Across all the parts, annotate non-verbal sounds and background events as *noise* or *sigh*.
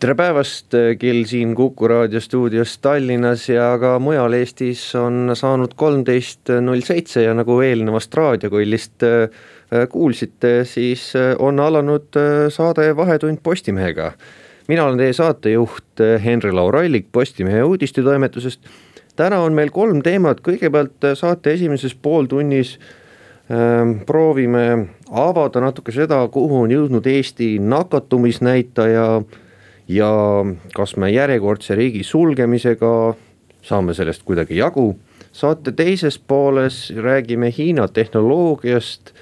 tere päevast, kell siin Kuku raadio stuudios Tallinnas ja ka mujal Eestis on saanud kolmteist null seitse ja nagu eelnevast raadiokollist äh, kuulsite, siis äh, on alanud äh, saade Vahetund Postimehega. mina olen teie saatejuht Henri-Laur Allik Postimehe uudistetoimetusest. täna on meil kolm teemat, kõigepealt saate esimeses pooltunnis proovime avada natuke seda, kuhu on jõudnud Eesti nakatumisnäitaja ja kas me järjekordse riigi sulgemisega saame sellest kuidagi jagu. saate teises pooles räägime Hiina tehnoloogiast,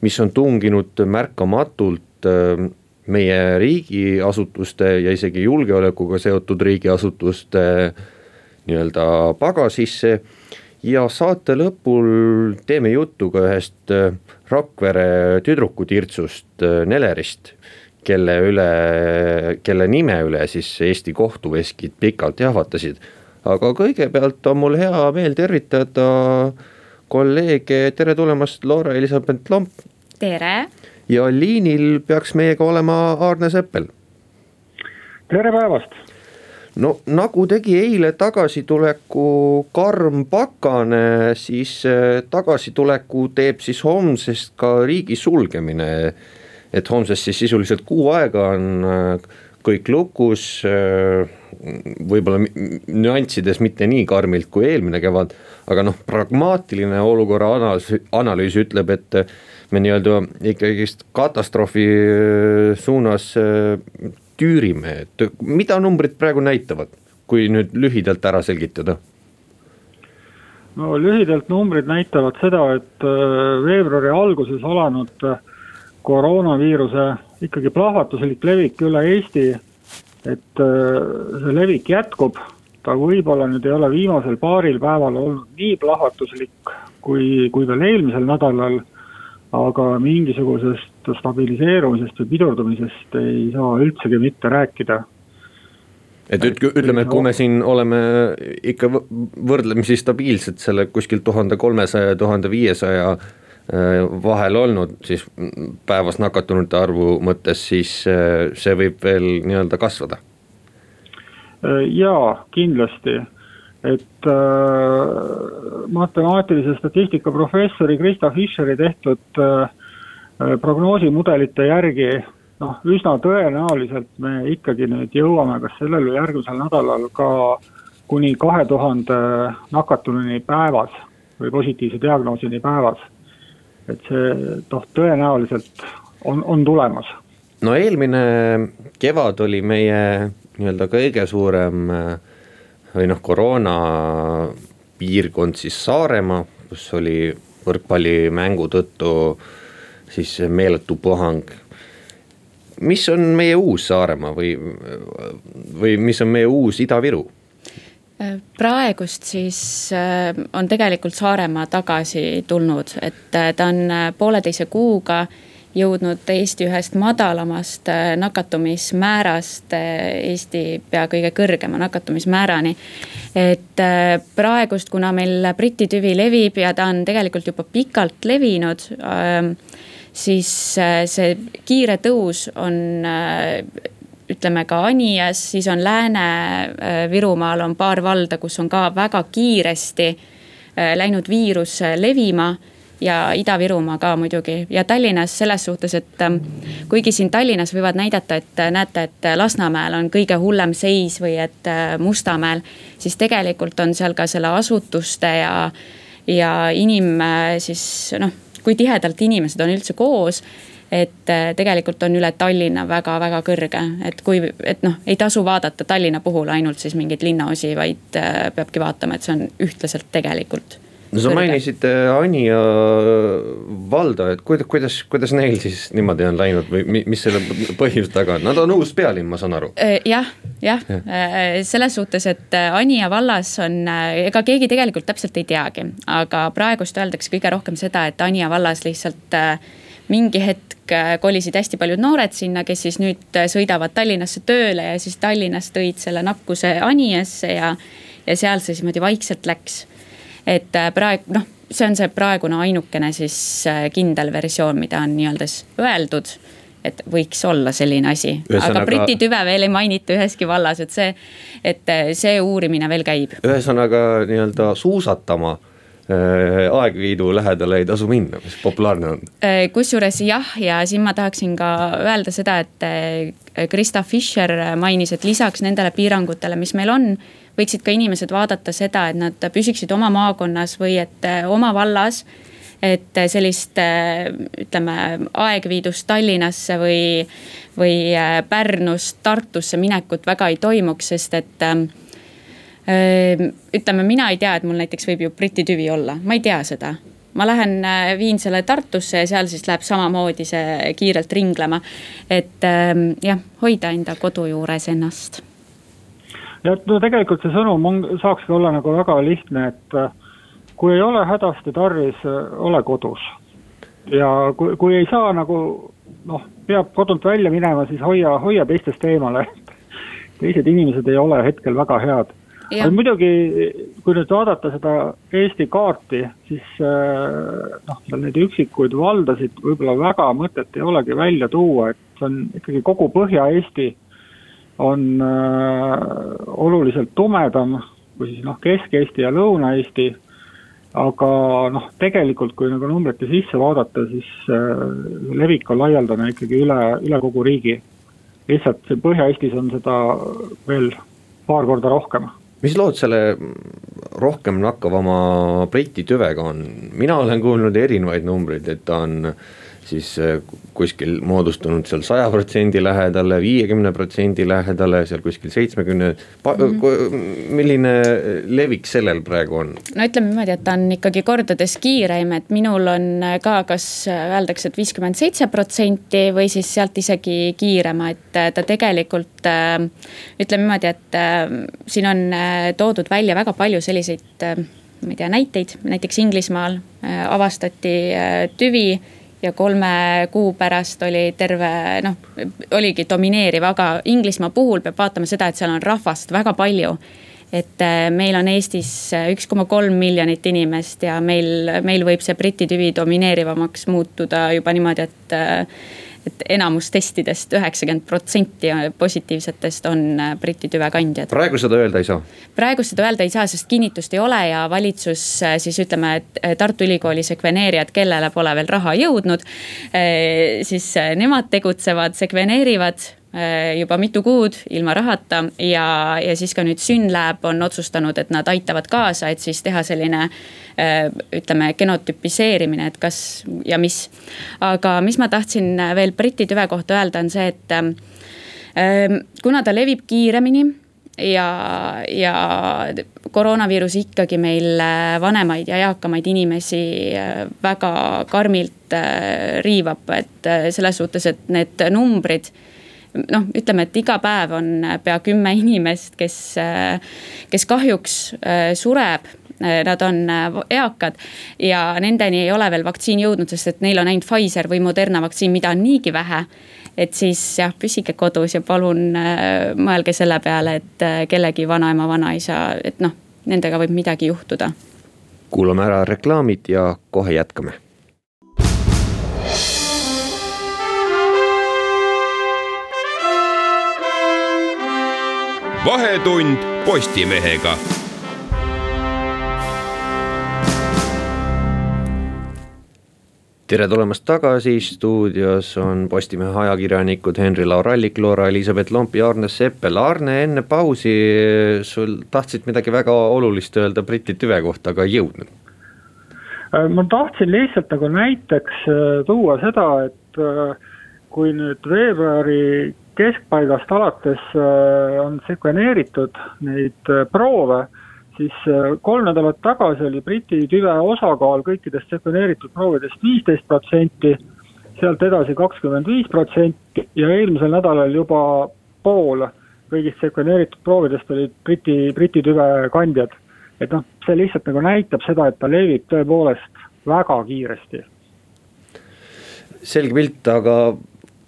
mis on tunginud märkamatult äh, meie riigiasutuste ja isegi julgeolekuga seotud riigiasutuste nii-öelda pagasisse. ja saate lõpul teeme juttu ka ühest äh, Rakvere tüdrukutirtsust äh, Nelerist kelle üle, kelle nime üle siis Eesti kohtuveskid pikalt jahvatasid. aga kõigepealt on mul hea meel tervitada kolleege, tere tulemast, Laura-Elisabeth Lomp. tere. ja liinil peaks meiega olema Aarne Seppel. tere päevast no nagu tegi eile tagasituleku karm pakane, siis eh, tagasituleku teeb siis homsest ka riigi sulgemine et homsest siis sisuliselt kuu aega on äh, kõik lukus, äh, võib-olla nüanssides mitte nii karmilt kui eelmine kevad, aga noh, pragmaatiline olukorra analüüs, analüüs ütleb, et me nii-öelda ikkagist katastroofi äh, suunas tüürime, et mida numbrid praegu näitavad, kui nüüd lühidalt ära selgitada? no lühidalt numbrid näitavad seda, et veebruari alguses alanud äh, koroonaviiruse ikkagi plahvatuslik levik üle Eesti. et äh, see levik jätkub, ta võib-olla nüüd ei ole viimasel paaril päeval olnud nii plahvatuslik kui, kui veel eelmisel nädalal. aga mingisugusest stabiliseerumisest või pidurdumisest ei saa üldsegi mitte rääkida et ütleme, et kui me siin oleme ikka võrdlemisi stabiilsed selle kuskil tuhande kolmesaja, tuhande viiesaja vahel olnud, siis päevas nakatunute arvu mõttes, siis äh, see võib veel nii-öelda kasvada. Äh, jaa, kindlasti, et äh, matemaatilise statistika professori Krista Fischeri tehtud äh, prognoosimudelite järgi noh, üsna tõenäoliselt me ikkagi nüüd jõuame kas sellel või järgmisel nädalal ka kuni kahe tuhande nakatununi päevas või positiivse diagnoosini päevas et see noh, tõenäoliselt on, on tulemas. no eelmine kevad oli meie nii-öelda kõige suurem või noh, koroona piirkond siis Saaremaa, kus oli võrkpallimängu tõttu siis meeletu puhang. mis on meie uus Saaremaa või, või mis on meie uus Ida-Viru? Praegust siis äh, on tegelikult Saaremaa tagasi tulnud, et äh, ta on äh, pooleteise kuuga jõudnud Eesti ühest madalamast nakatumismäärast Eesti pea kõige kõrgema nakatumismäärani. et praegust, kuna meil Briti tüvi levib ja ta on tegelikult juba pikalt levinud siis see kiire tõus on ütleme ka Anias, siis on Lääne-Virumaal on paar valda, kus on ka väga kiiresti äh, läinud viirus äh, levima ja Ida-Virumaa ka muidugi ja Tallinnas selles suhtes, et ähm, kuigi siin Tallinnas võivad näidata, et äh, näete, et Lasnamäel on kõige hullem seis või et Mustamäel. siis tegelikult on seal ka selle asutuste ja, ja inim siis noh, kui tihedalt inimesed on üldse koos et äh, tegelikult on üle Tallinna väga-väga kõrge, et kui, et noh, ei tasu vaadata Tallinna puhul ainult siis mingeid linnaosi, vaid äh, peabki vaatama, et see on ühtlaselt tegelikult no sa mainisid Anija valda, et kuidas, kuidas, kuidas neil siis niimoodi on läinud või mis selle põhjus taga on, nad on uus pealinn, ma saan aru. jah, jah ja., selles suhtes, et Anija vallas on, ega keegi tegelikult täpselt ei teagi, aga praegust öeldakse kõige rohkem seda, et Anija vallas lihtsalt mingi hetk kolisid hästi paljud noored sinna, kes siis nüüd sõidavad Tallinnasse tööle ja siis Tallinnas tõid selle nakkuse Anijasse ja, ja seal see siis niimoodi vaikselt läks et äh, praegu noh, see on see praegune ainukene siis äh, kindel versioon, mida on nii-öelda siis öeldud et võiks olla selline asi, aga Briti tüve veel ei mainita üheski vallas, et see, et äh, see uurimine veel käib. ühesõnaga nii-öelda suusatama Aegviidu lähedale ei tasu minna, mis populaarne on. kusjuures jah, ja siin ma tahaksin ka öelda seda, et Krista Fischer mainis, et lisaks nendele piirangutele, mis meil on võiksid ka inimesed vaadata seda, et nad püsiksid oma maakonnas või et oma vallas et sellist ütleme aegviidust Tallinnasse või, või Pärnust Tartusse minekut väga ei toimuks, sest et ütleme, mina ei tea, et mul näiteks võib ju Briti tüvi olla, ma ei tea seda ma lähen viin selle Tartusse ja seal siis läheb samamoodi see kiirelt ringlema. et jah, hoida enda kodu juures ennast ja no tegelikult see sõnum on, saakski olla nagu väga lihtne, et äh, kui ei ole hädasti tarvis, äh, ole kodus. ja kui, kui ei saa nagu noh, peab kodunt välja minema, siis hoia, hoia teistest eemale. *laughs* teised inimesed ei ole hetkel väga head. Aga muidugi, kui nüüd vaadata seda Eesti kaarti, siis äh, noh, seal neid üksikuid valdasid võib-olla väga mõtet ei olegi välja tuua, et see on ikkagi kogu Põhja-Eesti on äh, oluliselt tumedam kui siis noh, Kesk-Eesti ja Lõuna-Eesti. aga noh, tegelikult kui nagu numbrite sisse vaadata, siis äh, levik on laialdane ikkagi üle, üle kogu riigi. lihtsalt Põhja-Eestis on seda veel paar korda rohkem mis lood selle rohkem nakkavama Briti tüvega on, mina olen kuulnud erinevaid numbreid, et ta on siis äh, kuskil moodustunud seal saja protsendi lähedale, viiekümne protsendi lähedale, seal kuskil seitsmekümne mm. -hmm. milline levik sellel praegu on? no ütleme niimoodi, et ta on ikkagi kordades kiireim, et minul on ka, kas öeldakse, et viiskümmend seitse protsenti või siis sealt isegi kiirema, et ta tegelikult äh, ütleme niimoodi, et siin on toodud välja väga palju selliseid ma ei tea, näiteid, näiteks Inglismaal avastati tüvi ja kolme kuu pärast oli terve noh, oligi domineeriv, aga Inglismaa puhul peab vaatama seda, et seal on rahvast väga palju. Et äh, meil on Eestis üks koma kolm miljonit inimest ja meil, meil võib see Briti tüvi domineerivamaks muutuda juba niimoodi, et äh, et enamus testidest, üheksakümmend protsenti positiivsetest on äh, Briti tüve kandjad. praegu seda öelda ei saa? praegu seda öelda ei saa, sest kinnitust ei ole ja valitsus äh, siis ütleme, et äh, Tartu Ülikooli sekveneerijad, kellele pole veel raha jõudnud, siis nemad tegutsevad, sekveneerivad juba mitu kuud ilma rahata ja, ja siis ka nüüd Synlab on otsustanud, et nad aitavad kaasa, et siis teha selline äh, ütleme, genotüpiseerimine, et kas ja mis. aga mis ma tahtsin veel Briti tüve kohta öelda, on see, et äh, kuna ta levib kiiremini ja, ja koroonaviirus ikkagi meil vanemaid ja eakamaid inimesi väga karmilt riivab, et selles suhtes, et need numbrid noh, ütleme, et iga päev on pea kümme inimest, kes, kes kahjuks äh, sureb nad on äh, eakad ja nendeni ei ole veel vaktsiin jõudnud, sest et neil on ainult Pfizer või Moderna vaktsiin, mida on niigi vähe. et siis jah, püsige kodus ja palun äh, mõelge selle peale, et kellegi vanaema, vanaisa, et noh, nendega võib midagi juhtuda. kuulame ära reklaamid ja kohe jätkame vahetund Postimehega. tere tulemast tagasi, stuudios on Postimehe ajakirjanikud Henri-Laur Allik, Loora-Elisabeth Lomp ja Arne Seppel. Arne, enne pausi sul tahtsid midagi väga olulist öelda Briti tüve kohta, aga ei jõudnud. Äh, ma tahtsin lihtsalt nagu näiteks äh, tuua seda, et äh, kui nüüd veebruari keskpaigast alates äh, on sekveneeritud neid äh, proove, siis äh, kolm nädalat tagasi oli Briti tüve osakaal kõikidest sekveneeritud proovidest viisteist protsenti, sealt edasi kakskümmend viis protsenti ja eelmisel nädalal juba pool kõigist sekveneeritud proovidest olid Briti, Briti tüve kandjad. et noh, see lihtsalt nagu näitab seda, et ta levib tõepoolest väga kiiresti. selge pilt, aga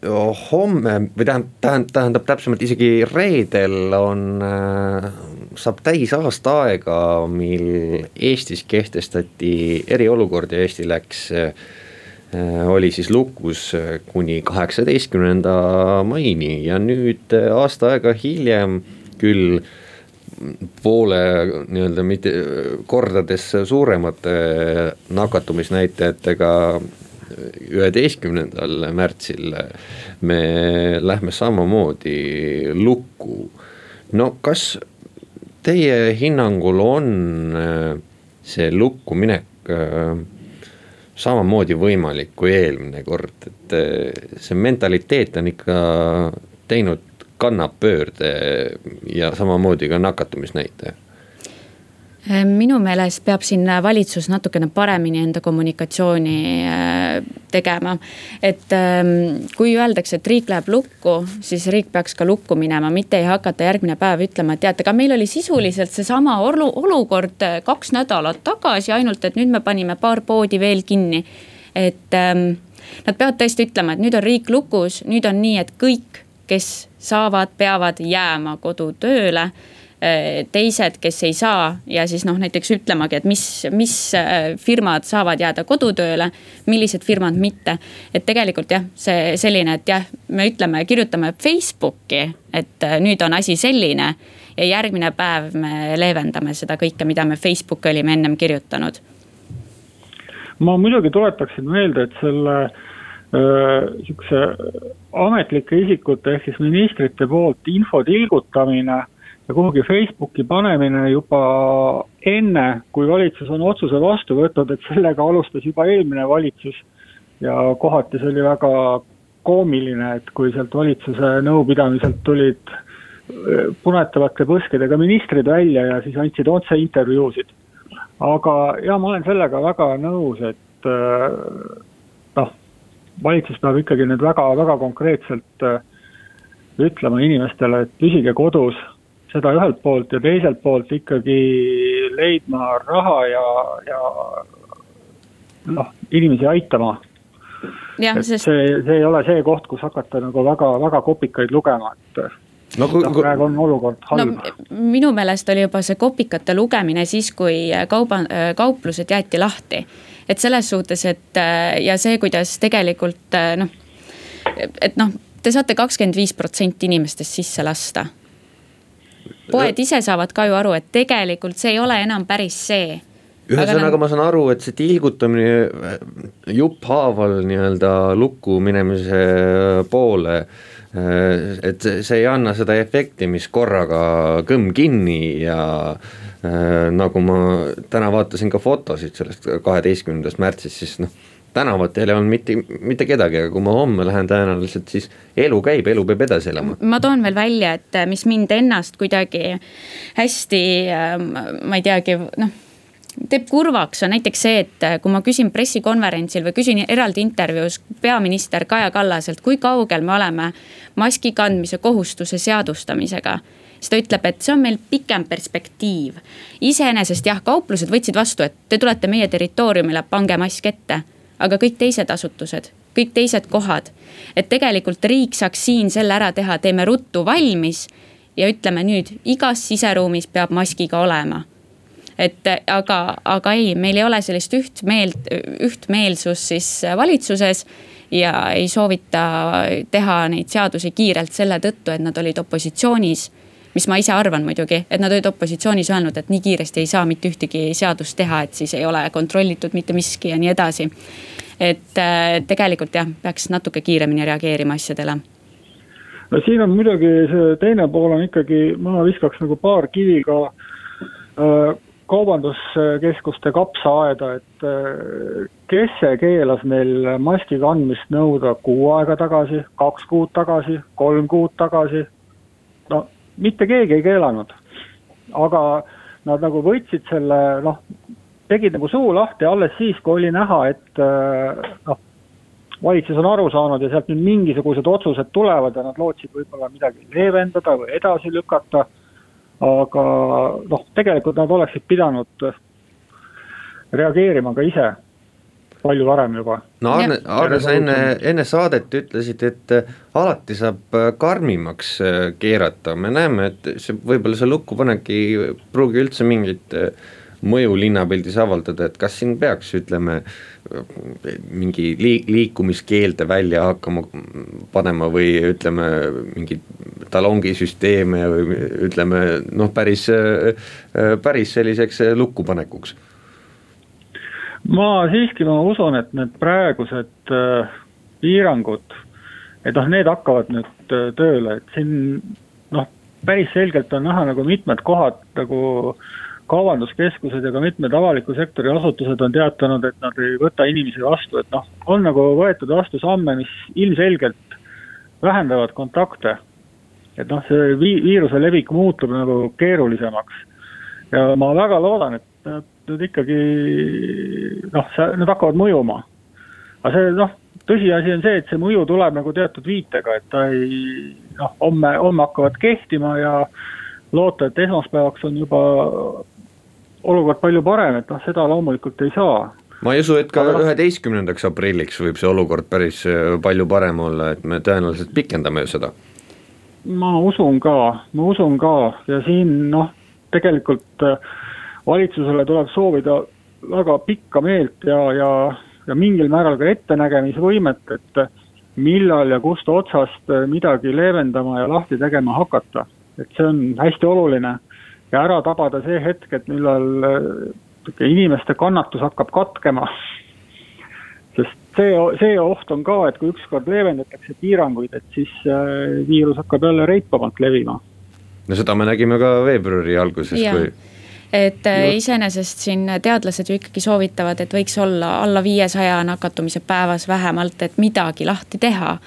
homme või tähendab, tähendab, tähendab täpsemalt isegi reedel on äh, saab täis aasta aega, mil Eestis kehtestati eriolukord ja Eesti läks äh, oli siis lukus kuni kaheksateistkümnenda maini. Ja nüüd äh, aasta aega hiljem küll poole nii-öelda mitte kordades suuremate nakatumisnäitajatega üheteistkümnendal märtsil me lähme samamoodi lukku. no kas teie hinnangul on äh, see lukku minek äh, samamoodi võimalik kui eelmine kord, et äh, see mentaliteet on ikka teinud kannapöörde ja samamoodi ka nakatumisnäitaja minu meelest peab siin valitsus natukene paremini enda kommunikatsiooni äh, tegema. et ähm, kui öeldakse, et riik läheb lukku, siis riik peaks ka lukku minema, mitte ei hakata järgmine päev ütlema, et teate, aga meil oli sisuliselt seesama olu-, olukord äh, kaks nädalat tagasi, ainult et nüüd me panime paar poodi veel kinni. et ähm, nad peavad tõesti ütlema, et nüüd on riik lukus, nüüd on nii, et kõik, kes saavad, peavad jääma kodutööle Äh, teised, kes ei saa ja siis noh, näiteks ütlemagi, et mis, mis äh, firmad saavad jääda kodutööle, millised firmad mitte. et tegelikult jah, see selline, et jah, me ütleme, kirjutame Facebooki, et äh, nüüd on asi selline. ja järgmine päev me leevendame seda kõike, mida me Facebooki olime ennem kirjutanud. ma muidugi tuletaksin meelde, et selle sihukese ametlike isikute ehk siis ministrite poolt info tilgutamine ja kuhugi Facebooki panemine juba enne, kui valitsus on otsuse vastu võtnud, et sellega alustas juba eelmine valitsus. ja kohati see oli väga koomiline, et kui sealt valitsuse nõupidamiselt tulid äh, punetavate põskedega ministrid välja ja siis andsid otse intervjuusid. aga ja ma olen sellega väga nõus, et äh, noh, valitsus peab ikkagi nüüd väga-väga konkreetselt äh, ütlema inimestele, et püsige kodus seda ühelt poolt ja teiselt poolt ikkagi leidma raha ja, ja noh, inimesi aitama. et sest... see, see ei ole see koht, kus hakata nagu väga-väga kopikaid lugema, et no, kui, kui... praegu on olukord halb no,. minu meelest oli juba see kopikate lugemine siis, kui kauba, kauplused jäeti lahti. et selles suhtes, et ja see, kuidas tegelikult noh, et noh, te saate kakskümmend viis protsenti inimestest sisse lasta poed ise saavad ka ju aru, et tegelikult see ei ole enam päris see ühesõnaga nad... ma saan aru, et see tilgutamine äh, jupphaaval nii-öelda lukku minemise poole. Äh, et see ei anna seda efekti, mis korraga kõmm kinni ja äh, nagu ma täna vaatasin ka fotosid sellest kaheteistkümnendast märtsist, siis noh tänavatel ei olnud mitte, mitte kedagi, aga kui ma homme lähen tõenäoliselt, siis elu käib, elu peab edasi elama. ma toon veel välja, et äh, mis mind ennast kuidagi hästi, ähm, ma ei teagi, noh teeb kurvaks, on näiteks see, et äh, kui ma küsin pressikonverentsil või küsin eraldi intervjuus peaminister Kaja Kallaselt, kui kaugel me oleme maski kandmise kohustuse seadustamisega siis ta ütleb, et see on meil pikem perspektiiv. iseenesest jah, kauplused võtsid vastu, et te tulete meie territooriumile, pange mask ette aga kõik teised asutused, kõik teised kohad. et tegelikult riik saaks siin selle ära teha, teeme ruttu valmis ja ütleme nüüd, igas siseruumis peab maskiga olema et aga, aga ei, meil ei ole sellist ühtmeelt, ühtmeelsust siis valitsuses. ja ei soovita teha neid seadusi kiirelt selle tõttu, et nad olid opositsioonis mis ma ise arvan muidugi, et nad olid opositsioonis öelnud, et nii kiiresti ei saa mitte ühtegi seadust teha, et siis ei ole kontrollitud mitte miski ja nii edasi. et äh, tegelikult jah, peaks natuke kiiremini reageerima asjadele no siin on muidugi see teine pool on ikkagi, ma viskaks nagu paar kivi ka äh, kaubanduskeskuste kapsaaeda, et äh, kes see keelas meil maski kandmist nõuda kuu aega tagasi, kaks kuud tagasi, kolm kuud tagasi. no mitte keegi ei keelanud. aga nad nagu võtsid selle noh, tegid nagu suu lahti alles siis, kui oli näha, et äh, noh, valitsus on aru saanud ja sealt nüüd mingisugused otsused tulevad ja nad lootsid võib-olla midagi leevendada või edasi lükata. aga noh, tegelikult nad oleksid pidanud reageerima ka ise palju varem juba. no Arne, Arne, sa enne, enne saadet ütlesid, et äh, alati saab äh, karmimaks keerata, me näeme, et see võib-olla see lukkupanek ei pruugi üldse mingit mõju linnapildis avaldada, et kas siin peaks, ütleme, mingi liik-, liikumiskeelde välja hakkama panema või ütleme, mingeid talongisüsteeme või ütleme noh, päris, päris selliseks lukkupanekuks? Ma siiski, ma usun, et need praegused äh, piirangud, et noh, need hakkavad nüüd äh, tööle, et siin noh, päris selgelt on näha nagu mitmed kohad nagu kaubanduskeskused ja ka mitmed avaliku sektori asutused on teatanud, et nad ei võta inimesi vastu, et noh, on nagu võetud vastu samme, mis ilmselgelt vähendavad kontakte. et noh, see vi-, viiruse levik muutub nagu keerulisemaks. ja ma väga loodan, et nad nüüd ikkagi noh, need hakkavad mõjuma. aga see noh, tõsiasi on see, et see mõju tuleb nagu teatud viitega, et ta ei noh, homme, homme hakkavad kehtima ja loota, et esmaspäevaks on juba olukord palju parem, et noh, seda loomulikult ei saa. ma ei usu, et ka noh- üheteistkümnendaks aprilliks võib see olukord päris äh, palju parem olla, et me tõenäoliselt pikendame ju seda. ma usun ka, ma usun ka ja siin noh, tegelikult äh, valitsusele tuleb soovida väga pikka meelt ja, ja, ja mingil määral ka ettenägemisvõimet, et millal ja kust otsast midagi leevendama ja lahti tegema hakata. et see on hästi oluline ja ära tabada see hetk, et millal äh, inimeste kannatus hakkab katkema. sest see, see oht on ka, et kui ükskord leevendatakse piiranguid, et siis äh, viirus hakkab jälle reipamalt levima. no seda me nägime ka veebruari alguses, kui et äh, iseenesest siin teadlased ju ikkagi soovitavad, et võiks olla alla viiesaja nakatumise päevas vähemalt, et midagi lahti teha.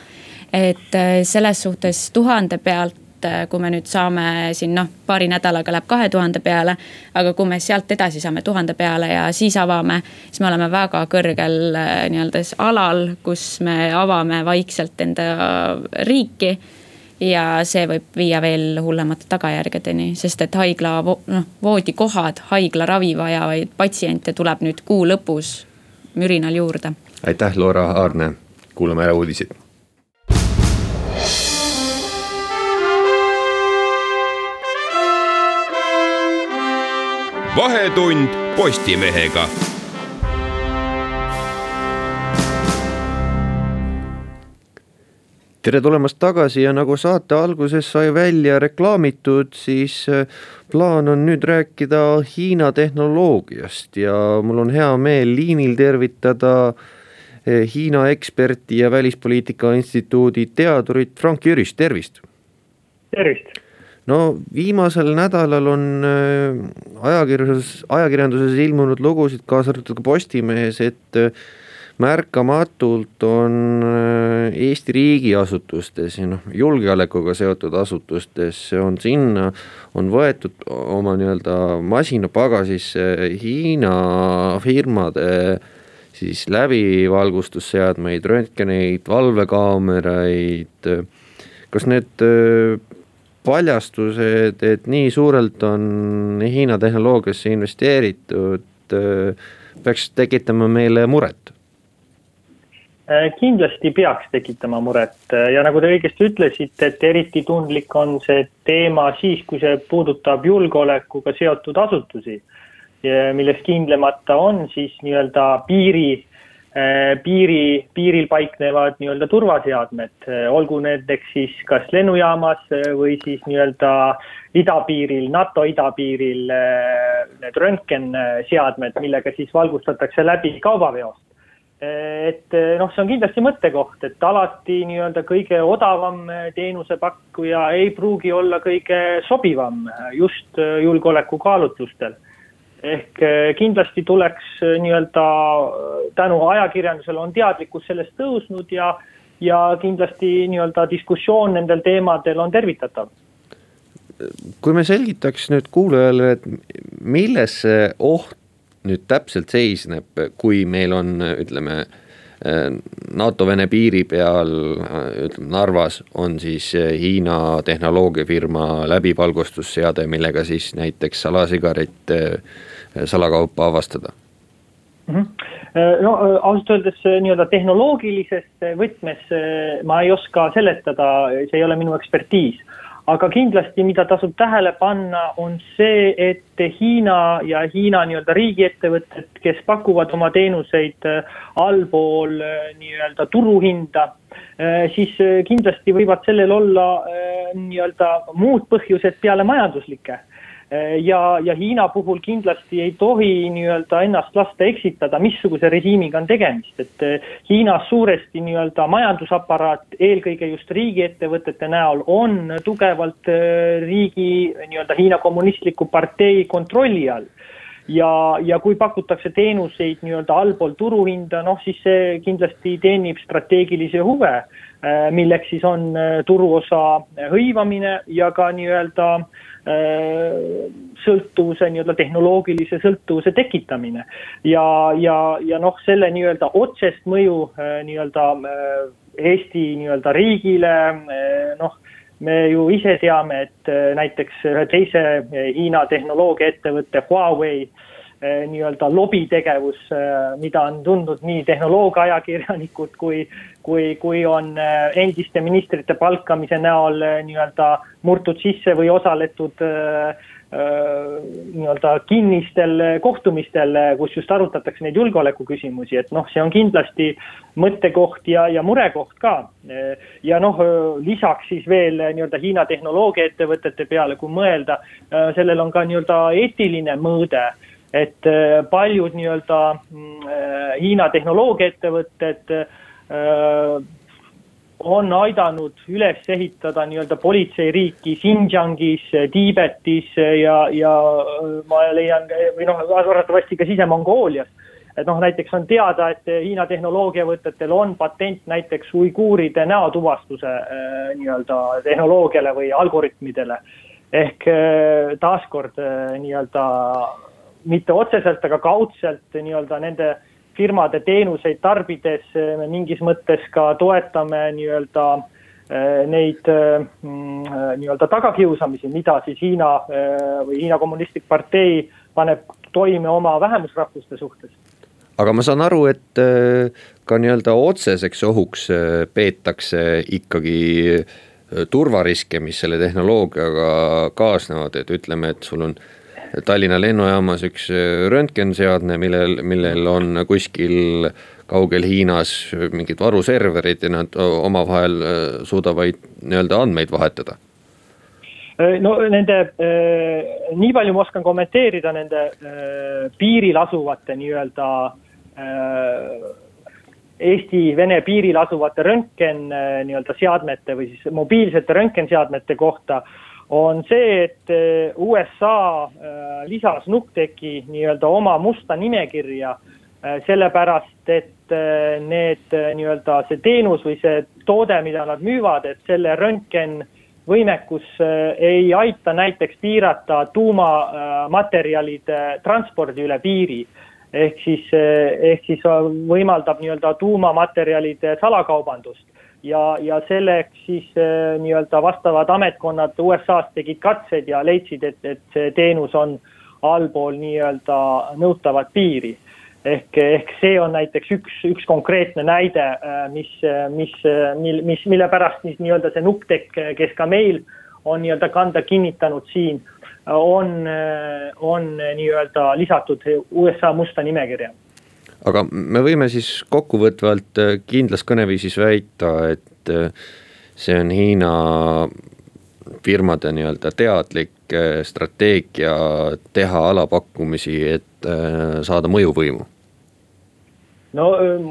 et selles suhtes tuhande pealt äh, kui me nüüd saame siin noh, paari nädalaga läheb kahe tuhande peale. aga kui me sealt edasi saame tuhande peale ja siis avame, siis me oleme väga kõrgel äh, nii-öelda alal, kus me avame vaikselt enda riiki ja see võib viia veel hullemate tagajärgedeni, sest et haigla noh, voodikohad, haiglaravi vajavaid patsiente tuleb nüüd kuu lõpus mürinal juurde. aitäh, Laura Aarne, kuulame ära uudised vahetund Postimehega. Tere tulemast tagasi ja nagu saate alguses sai välja reklaamitud, siis äh, plaan on nüüd rääkida Hiina tehnoloogiast ja mul on hea meel liinil tervitada äh, Hiina eksperti ja Välispoliitika Instituudi teadurit Frank Jüris, tervist. tervist no viimasel nädalal on äh, ajakirjanduses, ajakirjanduses ilmunud lugusid, kaasa arvatud ka Postimehes, et märkamatult on äh, Eesti riigiasutustes ja noh, julgeolekuga seotud asutustes on sinna, on võetud oma nii-öelda masinapagasisse Hiina firmade siis läbivalgustusseadmeid, röntgeneid, valvekaameraid. kas need paljastused, et nii suurelt on Hiina tehnoloogiasse investeeritud, peaks tekitama meile muret? Äh, kindlasti peaks tekitama muret ja nagu te õigesti ütlesite, et eriti tundlik on see teema siis, kui see puudutab julgeolekuga seotud asutusi. milles kindlamata on siis nii-öelda piiri Äh, piiri, piiril paiknevad nii-öelda turvaseadmed, äh, olgu nendeks siis kas lennujaamas äh, või siis nii-öelda idapiiril, NATO idapiiril need röntgenseadmed, millega siis valgustatakse läbi kaubaveost. Et noh, see on kindlasti mõttekoht, et alati nii-öelda kõige odavam teenusepakkuja ei pruugi olla kõige sobivam just julgeolekukaalutlustel. Ehk eh, kindlasti tuleks eh, nii-öelda eh, tänu ajakirjandusele on teadlikkus sellest tõusnud ja, ja kindlasti nii-öelda diskussioon nendel teemadel on tervitatav. Kui me selgitaks nüüd kuulajale, et milles see oht nüüd täpselt seisneb, kui meil on, ütleme NATO-Vene piiri peal, ütleme Narvas on siis Hiina tehnoloogiafirma läbivalgustusseade, millega siis näiteks salasigarette salakaupa avastada. -hmm no ausalt öeldes nii-öelda tehnoloogilises võtmes ma ei oska seletada, see ei ole minu ekspertiis aga kindlasti, mida tasub tähele panna, on see, et Hiina ja Hiina nii-öelda riigiettevõtted, kes pakuvad oma teenuseid äh, allpool äh, nii-öelda turuhinda, äh, siis kindlasti võivad sellel olla nii-öelda muud põhjused peale majanduslike ja, ja Hiina puhul kindlasti ei tohi nii-öelda ennast lasta eksitada, missuguse režiimiga on tegemist, et äh, Hiinas suuresti nii-öelda majandusaparaat, eelkõige just riigiettevõtete näol, on tugevalt äh, riigi nii-öelda Hiina kommunistliku partei kontrolli all. Ja, ja kui pakutakse teenuseid nii-öelda allpool turuhinda, noh siis see kindlasti teenib strateegilisi huve, milleks siis on turuosa hõivamine ja ka nii-öelda äh, Äh, sõltuvuse, nii-öelda tehnoloogilise sõltuvuse tekitamine. ja, ja, ja noh, selle nii-öelda otsest mõju äh, nii-öelda äh, Eesti nii-öelda riigile, noh, me ju ise teame, et näiteks ühe teise Hiina tehnoloogiaettevõtte Huawei nii-öelda lobitegevus, mida on tundnud nii tehnoloogiaajakirjanikud kui, kui, kui on äh, endiste ministrite palkamise näol nii-öelda murtud sisse või osaletud nii-öelda kinnistel kohtumistel, kus just arutatakse neid julgeolekuküsimusi, et noh, see on kindlasti mõttekoht ja, ja murekoht ka. ja noh, lisaks siis veel nii-öelda Hiina tehnoloogiaettevõtete peale, kui mõelda, sellel on ka nii-öelda eetiline mõõde et paljud nii-öelda mm, Hiina tehnoloogiaettevõtted Äh, on aidanud üles ehitada nii-öelda politseiriiki Xinjiangis, Tiibetis ja, ja ma leian või noh, arvatavasti ka Sise-Mongoolias. et noh, näiteks on teada, et Hiina tehnoloogiavõtetel on patent näiteks uiguuride näotuvastuse äh, nii-öelda tehnoloogiale või algoritmidele. ehk äh, taaskord nii-öelda mitte otseselt, aga kaudselt nii-öelda nende firmade teenuseid tarbides me mingis mõttes ka toetame nii-öelda eh, neid eh, mm, eh, nii-öelda tagakiusamisi, mida siis Hiina või Hiina Kommunistlik Partei paneb toime oma vähemusrahvuste suhtes. aga ma saan aru, et ka nii-öelda otseseks ohuks peetakse ikkagi turvariske, mis selle tehnoloogiaga kaasnevad, et ütleme, et sul on Tallinna lennujaamas üks äh, röntgenseadme, millel, millel on kuskil kaugel Hiinas mingid varuserverid ja nad omavahel äh, suudavad nii-öelda andmeid vahetada. Äh, no nende, nii palju ma oskan kommenteerida nende piiril asuvate nii-öelda Eesti-Vene piiril asuvate röntgen nii-öelda seadmete või siis mobiilsete röntgenseadmete kohta on see, et eh, USA eh, lisas Nucteki nii-öelda oma musta nimekirja eh, sellepärast, et need nii-öelda see teenus või see toode, mida nad müüvad, et selle röntgen võimekus ei aita näiteks piirata tuumamaterjalide transpordi üle piiri. ehk siis, ehk siis võimaldab nii-öelda tuumamaterjalide salakaubandust ja, ja selleks siis äh, nii-öelda vastavad ametkonnad USA-s tegid katsed ja leidsid, et, et see teenus on allpool nii-öelda nõutavat piiri. ehk, ehk see on näiteks üks, üks konkreetne näide, äh, mis, mis, mil, mis, mille pärast siis nii-öelda see Nuptek, kes ka meil on nii-öelda kanda kinnitanud siin, on, on nii-öelda lisatud USA musta nimekirja aga me võime siis kokkuvõtvalt äh, kindlas kõneviisis väita, et äh, see on Hiina firmade nii-öelda teadlik äh, strateegia teha alapakkumisi, et saada mõjuvõimu. No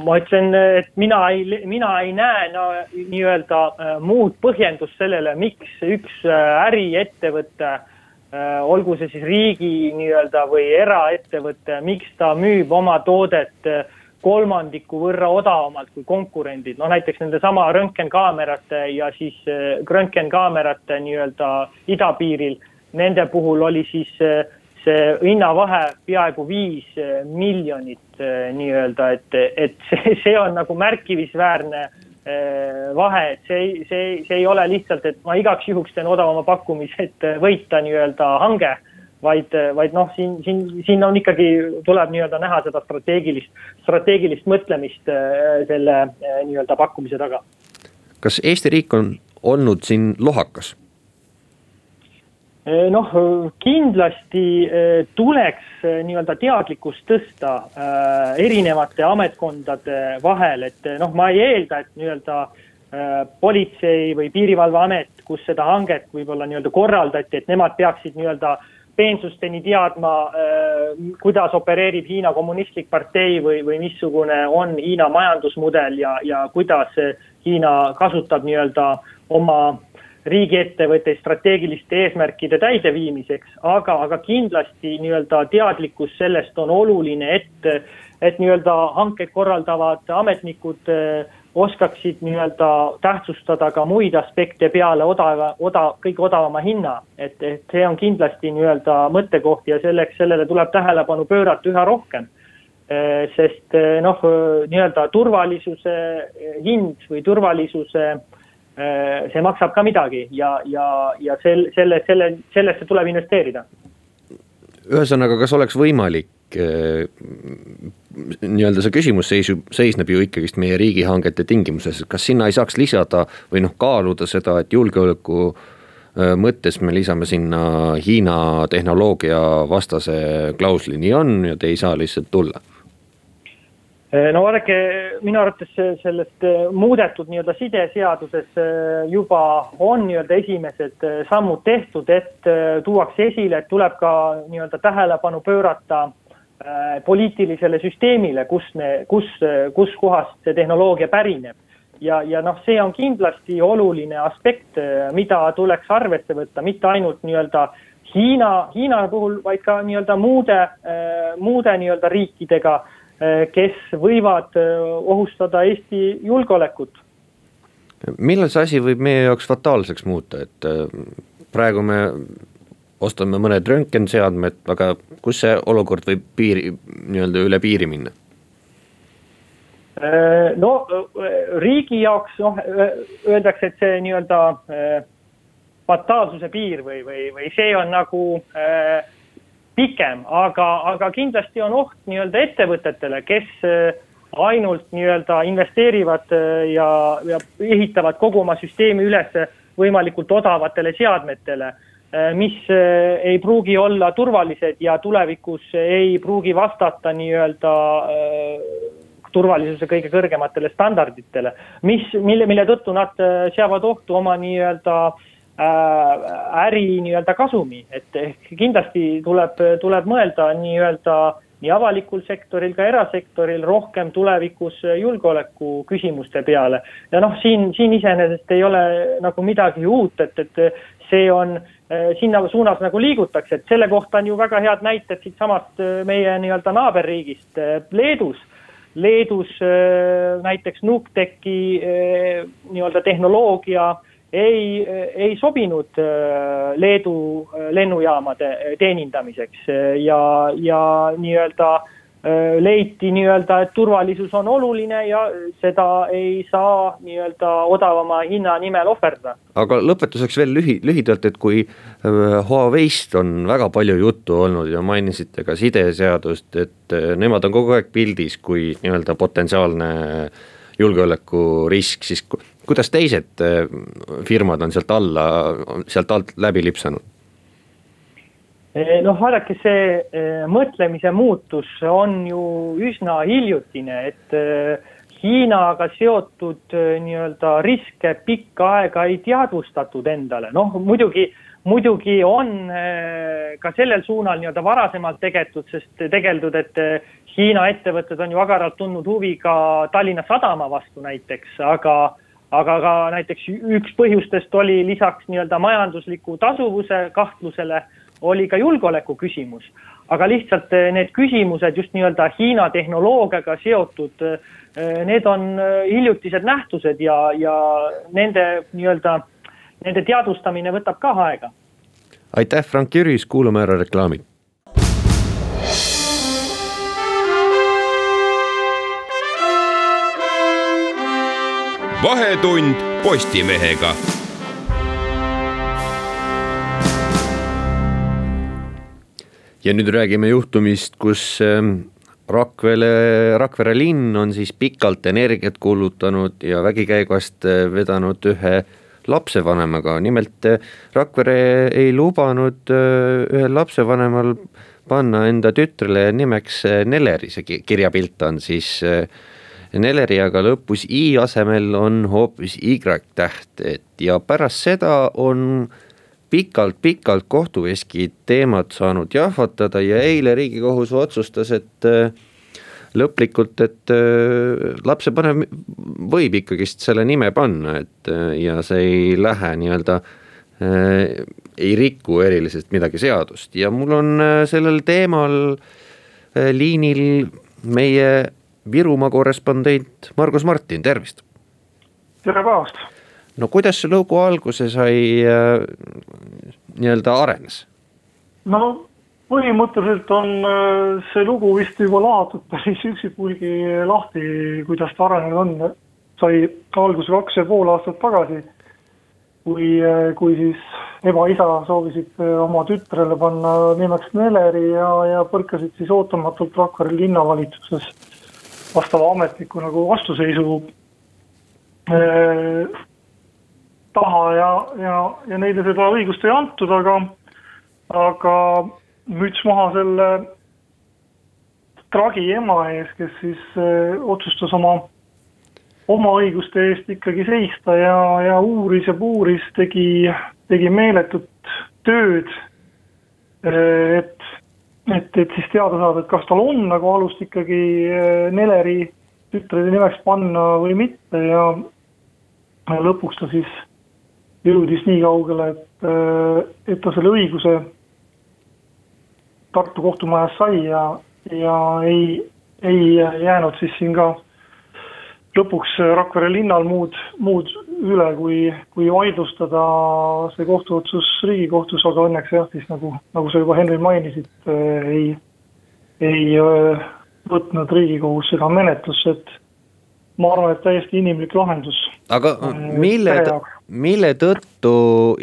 ma ütlen, et mina ei, mina ei näe no nii-öelda muud põhjendust sellele, miks üks äriettevõte äh, olgu see siis riigi nii-öelda või eraettevõte, miks ta müüb oma toodet äh, kolmandiku võrra odavamalt kui konkurendid, noh näiteks nendesama röntgenkaamerate ja siis röntgenkaamerate nii-öelda idapiiril, nende puhul oli siis see hinnavahe peaaegu viis miljonit nii-öelda, et, et *laughs* see, see on nagu märkimisväärne vahe, et see see, see ei ole lihtsalt, et ma igaks juhuks teen odavama pakkumise, et võita nii-öelda hange vaid, vaid noh, siin, siin, siin on ikkagi, tuleb nii-öelda näha seda strateegilist, strateegilist mõtlemist äh, selle äh, nii-öelda pakkumise taga. kas Eesti riik on olnud siin lohakas? Äh, noh, kindlasti tuleks nii-öelda teadlikkust tõsta erinevate ametkondade vahel, et noh, ma ei eelda, et nii-öelda politsei või piirivalveamet, kus seda hanget võib-olla nii-öelda korraldati, et nemad peaksid nii-öelda peensusteni teadma, kuidas opereerib Hiina kommunistlik partei või, või missugune on Hiina majandusmudel ja, ja kuidas Hiina kasutab nii-öelda oma riigiettevõtteid strateegiliste eesmärkide täideviimiseks, aga, aga kindlasti nii-öelda teadlikkus sellest on oluline, et, et nii-öelda hankeid korraldavad ametnikud äh, oskaksid nii-öelda tähtsustada ka muid aspekte peale odava, oda-, kõige odavama hinna. et, et see on kindlasti nii-öelda mõttekoht ja selleks, sellele tuleb tähelepanu pöörata üha rohkem. Eh, sest eh, noh, nii-öelda turvalisuse hind või turvalisuse, eh, see maksab ka midagi ja, ja, ja sel-, selle, selle, sellesse tuleb investeerida. ühesõnaga, kas oleks võimalik nii-öelda see küsimus seisub, seisneb ju ikkagist meie riigihangete tingimuses, kas sinna ei saaks lisada või noh, kaaluda seda, et julgeoleku mõttes me lisame sinna Hiina tehnoloogia vastase klausli, nii on ja te ei saa lihtsalt tulla no vaadake, minu arvates sellest muudetud nii-öelda sideseaduses juba on nii-öelda esimesed sammud tehtud, et tuuakse esile, et tuleb ka nii-öelda tähelepanu pöörata poliitilisele süsteemile, kus kus, kus kohast see tehnoloogia pärineb. ja, ja noh, see on kindlasti oluline aspekt, mida tuleks arvesse võtta, mitte ainult nii-öelda Hiina, Hiina puhul, vaid ka nii-öelda muude, muude nii-öelda riikidega, äh, kes võivad ohustada Eesti julgeolekut. millal see asi võib meie jaoks fataalseks muuta, et praegu me ostame mõned röntgenseadmed, aga kus see olukord võib piiri, nii-öelda üle piiri minna? No riigi jaoks noh, öeldakse, et see nii-öelda fataalsuse piir või, või, või see on nagu äh, pikem, aga, aga kindlasti on oht nii-öelda ettevõtetele, kes ainult nii-öelda investeerivad ja, ja ehitavad kogu oma süsteemi üles võimalikult odavatele seadmetele Äh, mis äh, ei pruugi olla turvalised ja tulevikus ei pruugi vastata nii-öelda äh, turvalisuse kõige kõrgematele standarditele, mis, mille, mille tõttu nad seavad ohtu oma nii-öelda äri nii-öelda kasumi, et ehk kindlasti tuleb, tuleb mõelda nii-öelda nii avalikul sektoril ka erasektoril rohkem tulevikus julgeoleku küsimuste peale. ja noh, siin, siin iseenesest ei ole nagu midagi uut, et, et see on äh, Äh, sinna suunas nagu liigutakse, et selle kohta on ju väga head näited siitsamast äh, meie nii-öelda naaberriigist äh, Leedus. Leedus näiteks NUKTEC-i nii-öelda tehnoloogia ei, ei sobinud Leedu lennujaamade teenindamiseks ja, ja nii-öelda Äh, leiti nii-öelda, et turvalisus on oluline ja seda ei saa nii-öelda odavama hinna nimel ohverdada. aga lõpetuseks veel lühi, lühidalt, et kui äh, Huawei'st on väga palju juttu olnud ja mainisite ka sideseadust, et äh, nemad on kogu aeg pildis kui nii-öelda potentsiaalne julgeolekurisk, siis kuidas teised firmad on sealt alla, sealt alt läbi lipsanud? Noh, vaadake, see eh, mõtlemise muutus on ju üsna hiljutine, et eh, Hiinaga seotud nii-öelda riske pikka aega ei teadvustatud endale, noh muidugi, muidugi on ka sellel suunal nii-öelda varasemalt tegeldud, sest tegeldud, et Hiina ettevõtted on ju agaralt tundnud huvi ka Tallinna Sadama vastu näiteks, aga aga ka näiteks üks põhjustest oli lisaks nii-öelda majandusliku tasuvuse kahtlusele oli ka julgeoleku küsimus. aga lihtsalt need küsimused just nii-öelda Hiina tehnoloogiaga seotud, need on hiljutised nähtused ja, ja nende nii-öelda, nende teadvustamine võtab ka aega. aitäh, Frank Jüris, kuulame ära reklaami vahetund Postimehega. ja nüüd räägime juhtumist, kus ähm, Rakvere, Rakvere linn on siis pikalt energiat kulutanud ja vägikäigust äh, vedanud ühe lapsevanemaga, nimelt äh, Rakvere ei lubanud äh, ühel lapsevanemal panna enda tütrele nimeks Neleri, see kirjapilt on siis äh, Neleri aga lõpus i asemel on hoopis y-täht, et ja pärast seda on pikalt-pikalt kohtuveski teemat saanud jahvatada ja eile riigikohus otsustas, et äh, lõplikult, et äh, lapsevanem võib ikkagist selle nime panna, et äh, ja see ei lähe nii-öelda ei riku eriliselt midagi seadust. Ja mul on sellel teemal liinil meie Virumaa korrespondent Margus Martin, tervist. tere päevast. no kuidas see lugu alguse sai äh,, nii-öelda arenes? no põhimõtteliselt on äh, see lugu vist juba lahatud päris üksipulgi lahti, kuidas ta arenenud on. sai alguse kaks ja pool aastat tagasi, kui, äh, kui siis ema-isa soovisid äh, oma tütrele panna nimeks Neleri ja, ja põrkasid siis ootamatult Rakvere linnavalitsuses vastava ametniku nagu vastuseisu äh, taha ja, ja, ja neile seda õigust ei antud, aga, aga müts maha selle tragi ema ees, kes siis äh, otsustas oma, oma õiguste eest ikkagi seista ja, ja uuris ja puuris, tegi, tegi meeletut tööd, et et, et siis teada saada, et kas tal on nagu alust ikkagi äh, Neleri tütrede nimeks panna või mitte ja lõpuks ta siis jõudis nii kaugele, et, äh, et ta selle õiguse Tartu kohtumajas sai ja, ja ei, ei jäänud siis siin ka lõpuks Rakvere linnal muud, muud üle, kui, kui vaidlustada see kohtuotsus Riigikohtus, aga õnneks jah, siis nagu, nagu sa juba Henri mainisid, äh, ei, ei äh, võtnud Riigikohus seda menetlusse, et ma arvan, et täiesti inimlik lahendus. aga äh, mille, mille tõttu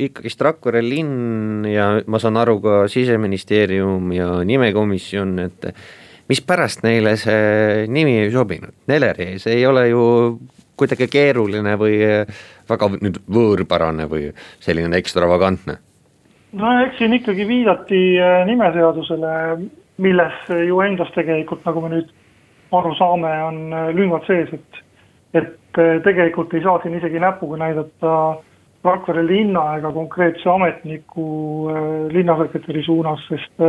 ikkagist Rakvere linn ja ma saan aru ka siseministeerium ja nimekomisjon, et mispärast neile see nimi ei sobinud, Neleri, see ei ole ju kuidagi keeruline või väga nüüd võõrpärane või selline ekstravagantne? no eks siin ikkagi viidati äh, nimeseadusele, milles ju endas tegelikult, nagu me nüüd aru saame, on äh, lüngad sees, et et tegelikult ei saa siin isegi näpuga näidata Rakvere linna ega konkreetse ametniku linnasekretäri suunas, sest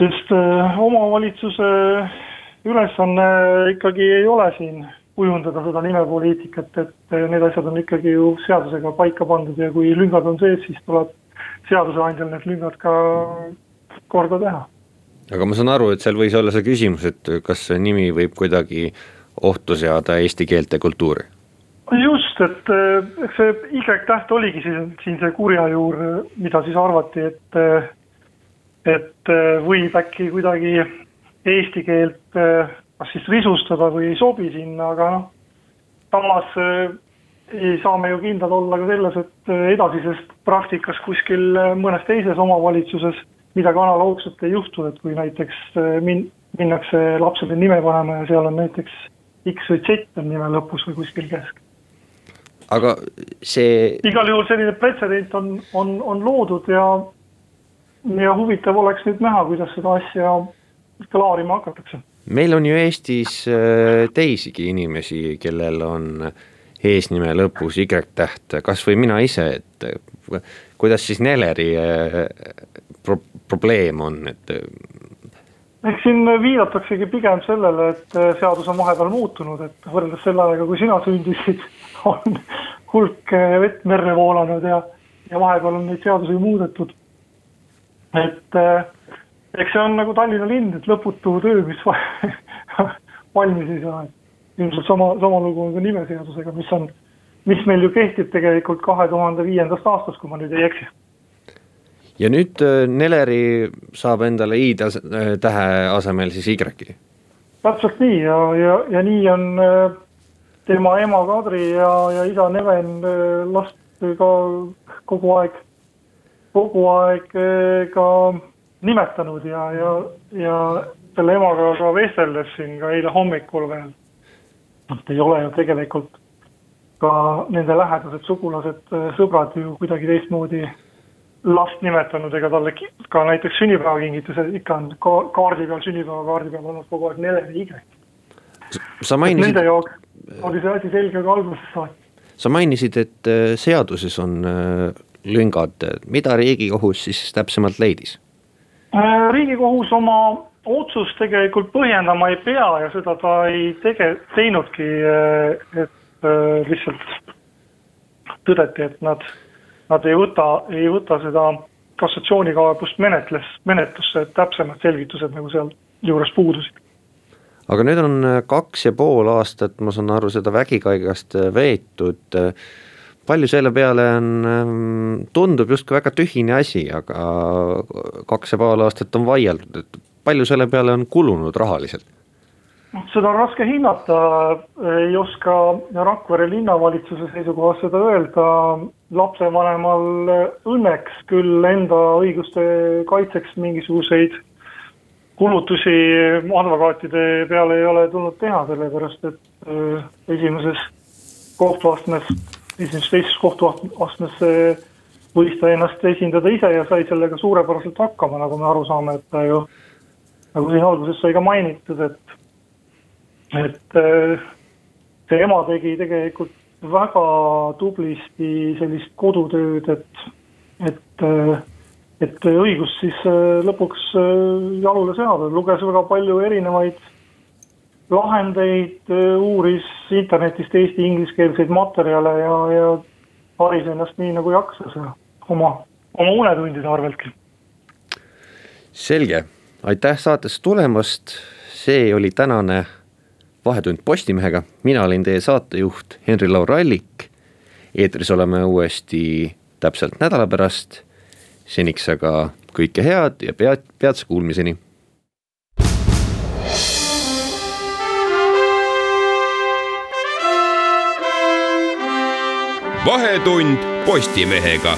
sest omavalitsuse ülesanne ikkagi ei ole siin kujundada seda nimepoliitikat, et äh, need asjad on ikkagi ju seadusega paika pandud ja kui lüngad on sees, siis tuleb seadusandjal need lüngad ka korda teha. aga ma saan aru, et seal võis olla see küsimus, et kas see nimi võib kuidagi ohtu seada eesti keelt ja kultuuri? just, et äh, eks see Y-täht oligi siin, siin see kurja juur, mida siis arvati, et et äh, võib äkki kuidagi eesti keelt kas siis risustada või ei sobi sinna, aga noh, samas äh, ei saa me ju kindlad olla ka selles, et edasises praktikas kuskil mõnes teises omavalitsuses midagi analoogset ei juhtu, et kui näiteks min-, minnakse lapsele nime panema ja seal on näiteks X või Z on nime lõpus või kuskil kesk. aga see igal juhul selline pretsedent on, on, on loodud ja ja huvitav oleks nüüd näha, kuidas seda asja klaarima hakatakse. Meil on ju Eestis äh, teisigi inimesi, kellel on eesnime lõpus Y-täht, kas või mina ise, et äh, kuidas siis Neleri äh, pro-, probleem on, et eks siin viidataksegi pigem sellele, et seadus on vahepeal muutunud, et võrreldes selle ajaga, kui sina sündisid, *laughs* on hulk vett merre voolanud ja, ja vahepeal on neid seadusi muudetud. Et, eks see on nagu Tallinna linn, et lõputu töö, mis *laughs* valmis ei saa, ilmselt sama, sama lugu on ka nimeseadusega, mis on, mis meil ju kehtib tegelikult kahe tuhande viiendast aastast, kui ma nüüd ei eksi. ja nüüd äh, Neleri saab endale i tähe asemel siis Y-i? täpselt nii ja, ja, ja nii on äh, tema ema Kadri ja, ja isa Neven äh, last ka kogu aeg, kogu aeg ka nimetanud ja, ja, ja selle emaga ka vesteldes siin ka eile hommikul veel. noh, ei ole ju tegelikult ka nende lähedased sugulased, sõbrad ju kuidagi teistmoodi last nimetanud, ega talle ka näiteks sünnipäevakingitused ikka on ka kaardi peal, sünnipäevakaardi peal olnud kogu aeg Neleri Y. sa mainisid. Nende jaoks oli see asi selge ka algusest saati. sa mainisid, et äh, seaduses on äh, lüngad, mida Riigikohus siis täpsemalt leidis? Äh, riigikohus oma otsust tegelikult põhjendama ei pea ja seda ta ei tege-, teinudki, äh, et äh, lihtsalt tõdeti, et nad, nad ei võta, ei võta seda kassatsioonikaebust menetles, menetlusse, et täpsemad selgitused nagu seal juures puudusid. aga nüüd on kaks ja pool aastat, ma saan aru, seda vägikaigast veetud palju selle peale on, ähm, tundub justkui väga tühine asi, aga kaks ja pool aastat on vaieldud, et palju selle peale on kulunud rahaliselt? noh, seda on raske hinnata, ei oska Rakvere linnavalitsuse seisukohast seda öelda, lapsevanemal õnneks küll enda õiguste kaitseks mingisuguseid kulutusi advokaatide peale ei ole tulnud teha, sellepärast et äh, esimeses kohtuastmes esimeses teises kohtuastmes võis ta ennast esindada ise ja sai sellega suurepäraselt hakkama, nagu me aru saame, et ta ju nagu siin alguses sai ka mainitud, et, et äh, see ema tegi tegelikult väga tublisti sellist kodutööd, et, et, äh, et õigust siis lõpuks jalule seada, luges väga palju erinevaid lahendeid, uuris internetist eesti ingliskeelseid materjale ja, ja haris ennast nii nagu jaksas ja oma, oma unetundide arveltki. selge, aitäh saatesse tulemast, see oli tänane Vahetund Postimehega, mina olin teie saatejuht Henri-Laur Allik. eetris oleme uuesti täpselt nädala pärast. seniks aga kõike head ja pead, peatse kuulmiseni vahetund Postimehega